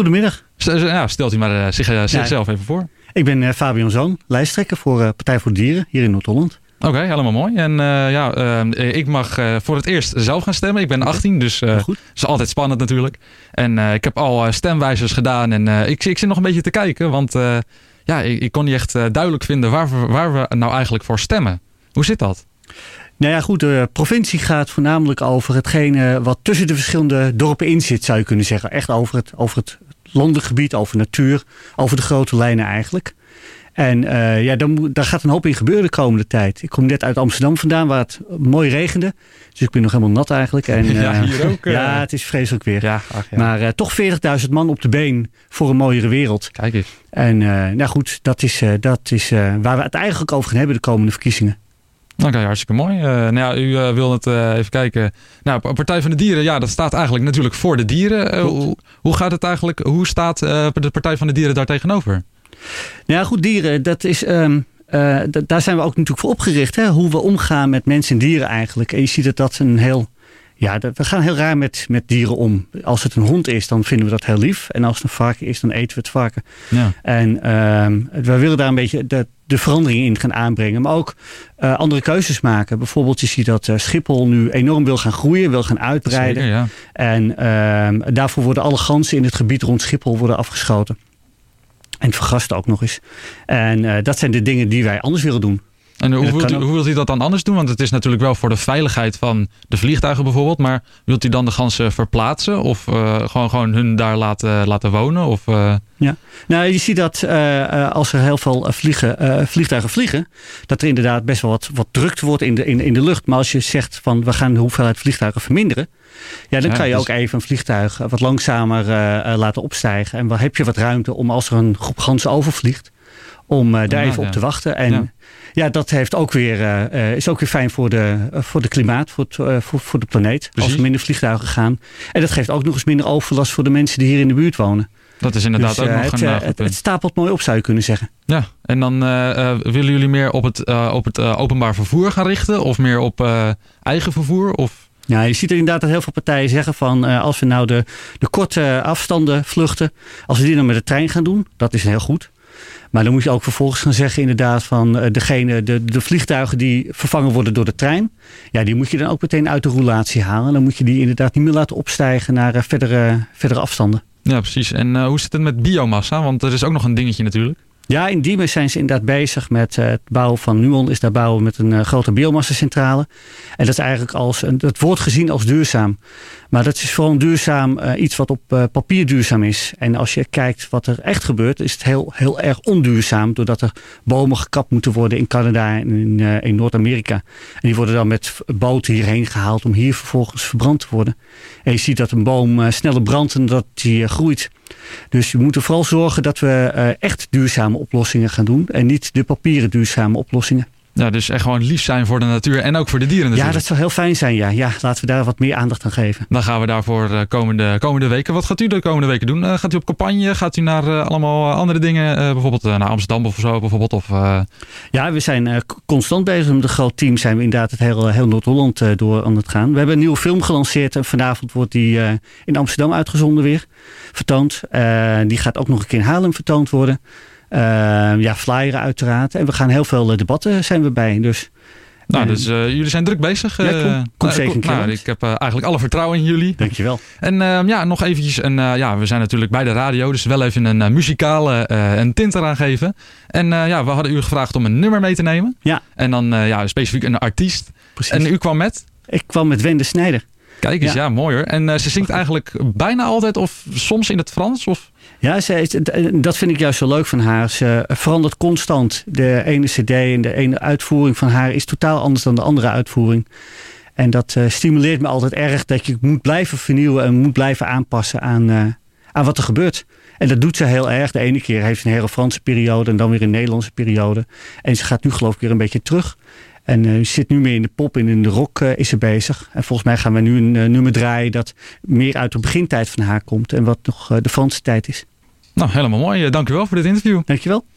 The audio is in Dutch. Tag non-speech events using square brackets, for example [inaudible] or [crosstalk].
Goedemiddag. Ja, stelt u maar zich, zichzelf even voor. Ik ben Fabian Zoon, lijsttrekker voor Partij voor Dieren hier in Noord-Holland. Oké, helemaal mooi. En ja, ik mag voor het eerst zelf gaan stemmen. Ik ben 18, dus dat is altijd spannend natuurlijk. En ik heb al stemwijzers gedaan en ik, ik zit nog een beetje te kijken, want ja, ik, ik, kon niet echt duidelijk vinden waar we, waar we nou eigenlijk voor stemmen. Hoe zit dat? Nou ja, goed, de provincie gaat voornamelijk over hetgene wat tussen de verschillende dorpen in zit, zou je kunnen zeggen. Echt over het, over het landengebied, over natuur, over de grote lijnen eigenlijk. En uh, ja, dan, daar gaat een hoop in gebeuren de komende tijd. Ik kom net uit Amsterdam vandaan, waar het mooi regende. Dus ik ben nog helemaal nat eigenlijk. En, [laughs] ja, eh, hier ook. ja, het is vreselijk weer. Ja, ach, ja. Maar toch 40.000 man op de been voor een mooiere wereld. Kijk eens. En nou goed, dat is, dat is waar we het eigenlijk over gaan hebben de komende verkiezingen. Oké, hartstikke mooi. Uh, nou ja, u uh, wil het uh, even kijken. Nou, Partij van de Dieren, ja, dat staat eigenlijk natuurlijk voor de dieren. Hoe, hoe, gaat het eigenlijk? Hoe staat de Partij van de Dieren daar tegenover? Nou ja, goed, dieren, dat is. Um, daar zijn we ook natuurlijk voor opgericht. Hè? Hoe we omgaan met mensen en dieren eigenlijk. En je ziet dat dat een heel ja, we gaan heel raar met, met dieren om. Als het een hond is, dan vinden we dat heel lief. En als het een varken is, dan eten we het varken. Ja. En uh, we willen daar een beetje de, de verandering in gaan aanbrengen. Maar ook uh, andere keuzes maken. Bijvoorbeeld, je ziet dat uh, Schiphol nu enorm wil gaan groeien, wil gaan uitbreiden. Zeker, ja. En uh, daarvoor worden alle ganzen in het gebied rond Schiphol worden afgeschoten. En vergasten ook nog eens. En uh, dat zijn de dingen die wij anders willen doen. En hoe wilt, u, hoe wilt u dat dan anders doen? Want het is natuurlijk wel voor de veiligheid van de vliegtuigen bijvoorbeeld. Maar wilt u dan de ganzen verplaatsen? Of uh, gewoon, gewoon hun daar laten, laten wonen? Of, uh... Ja, nou je ziet dat uh, als er heel veel vliegen, vliegtuigen vliegen. Dat er inderdaad best wel wat, wat drukte wordt in de, in, in de lucht. Maar als je zegt van we gaan de hoeveelheid vliegtuigen verminderen. Ja, dan kan je dus- ook even een vliegtuig wat langzamer laten opstijgen. En dan heb je wat ruimte om als er een groep ganzen overvliegt. Om daar even op te wachten. En ja. Ja, dat heeft ook weer, uh, is ook weer fijn voor de, uh, voor de klimaat, voor, het, uh, voor, voor de planeet. Precies. Als er minder vliegtuigen gaan. En dat geeft ook nog eens minder overlast voor de mensen die hier in de buurt wonen. Dat is inderdaad dus, ook nog het, een het, het, stapelt mooi op, zou je kunnen zeggen. Ja, en dan willen jullie meer op het, op het openbaar vervoer gaan richten? Of meer op eigen vervoer? Of... Ja, je ziet er inderdaad dat heel veel partijen zeggen van als we nou de, de korte afstanden vluchten, als we die dan met de trein gaan doen, dat is heel goed. Maar dan moet je ook vervolgens gaan zeggen inderdaad van uh, degene, de, de vliegtuigen die vervangen worden door de trein. Ja, die moet je dan ook meteen uit de roulatie halen. Dan moet je die inderdaad niet meer laten opstijgen naar uh, verdere, verdere afstanden. Ja, precies. En uh, hoe zit het met biomassa? Want dat is ook nog een dingetje natuurlijk. Ja, in Diemen zijn ze inderdaad bezig met uh, het bouwen van Nuon. Is daar bouwen met een uh, grote biomassacentrale. En dat is eigenlijk als, het wordt gezien als duurzaam. Maar dat is vooral duurzaam uh, iets wat op papier duurzaam is. En als je kijkt wat er echt gebeurt, is het heel, heel erg onduurzaam. Doordat er bomen gekapt moeten worden in Canada en in, Noord-Amerika. En die worden dan met boten hierheen gehaald om hier vervolgens verbrand te worden. En je ziet dat een boom sneller brandt en dat die groeit. Dus we moeten vooral zorgen dat we uh, echt duurzame oplossingen gaan doen. En niet de papieren duurzame oplossingen. Ja, dus echt gewoon lief zijn voor de natuur en ook voor de dieren natuurlijk. Ja, dat zou heel fijn zijn. Ja, ja laten we daar wat meer aandacht aan geven. Dan gaan we daarvoor de komende, komende weken. Wat gaat u de komende weken doen? Uh, gaat u op campagne? Gaat u naar uh, allemaal andere dingen? Bijvoorbeeld naar Amsterdam of zo? Bijvoorbeeld, of, Ja, we zijn constant bezig. Met een groot team zijn we inderdaad het heel, heel Noord-Holland door aan het gaan. We hebben een nieuwe film gelanceerd. En vanavond wordt die in Amsterdam uitgezonden weer. Vertoond. die gaat ook nog een keer in Haarlem vertoond worden. Uh, ja, flyeren uiteraard. En we gaan heel veel eh, debatten zijn we bij. Dus nou, dus uh, jullie zijn druk bezig. Ja, kom, kom uh, zeker nou, Ik heb uh, eigenlijk alle vertrouwen in jullie. Dankjewel. En ehm, ja, nog eventjes. En, ja, we zijn natuurlijk bij de radio, dus wel even een muzikale een tint eraan geven. En ja, we hadden u gevraagd om een nummer mee te nemen. Ja. En dan ja, specifiek een artiest. Precies. En u kwam met? Ik kwam met Wende Snijder. Kijk eens, ja, ja mooi hoor. En ze zingt eigenlijk bijna altijd of soms in het Frans? Of? Ja, ze, dat vind ik juist zo leuk van haar. Ze verandert constant. De ene cd en de ene uitvoering van haar is totaal anders dan de andere uitvoering. En dat uh, stimuleert me altijd erg dat je moet blijven vernieuwen en moet blijven aanpassen aan, uh, aan wat er gebeurt. En dat doet ze heel erg. De ene keer heeft ze een hele Franse periode en dan weer een Nederlandse periode. En ze gaat nu geloof ik weer een beetje terug. En uh, zit nu meer in de pop en in de rock uh, is ze bezig. En volgens mij gaan we nu een uh, nummer draaien dat meer uit de begintijd van haar komt. En wat nog de Franse tijd is. Nou, helemaal mooi. Dank u wel voor dit interview. Dankjewel.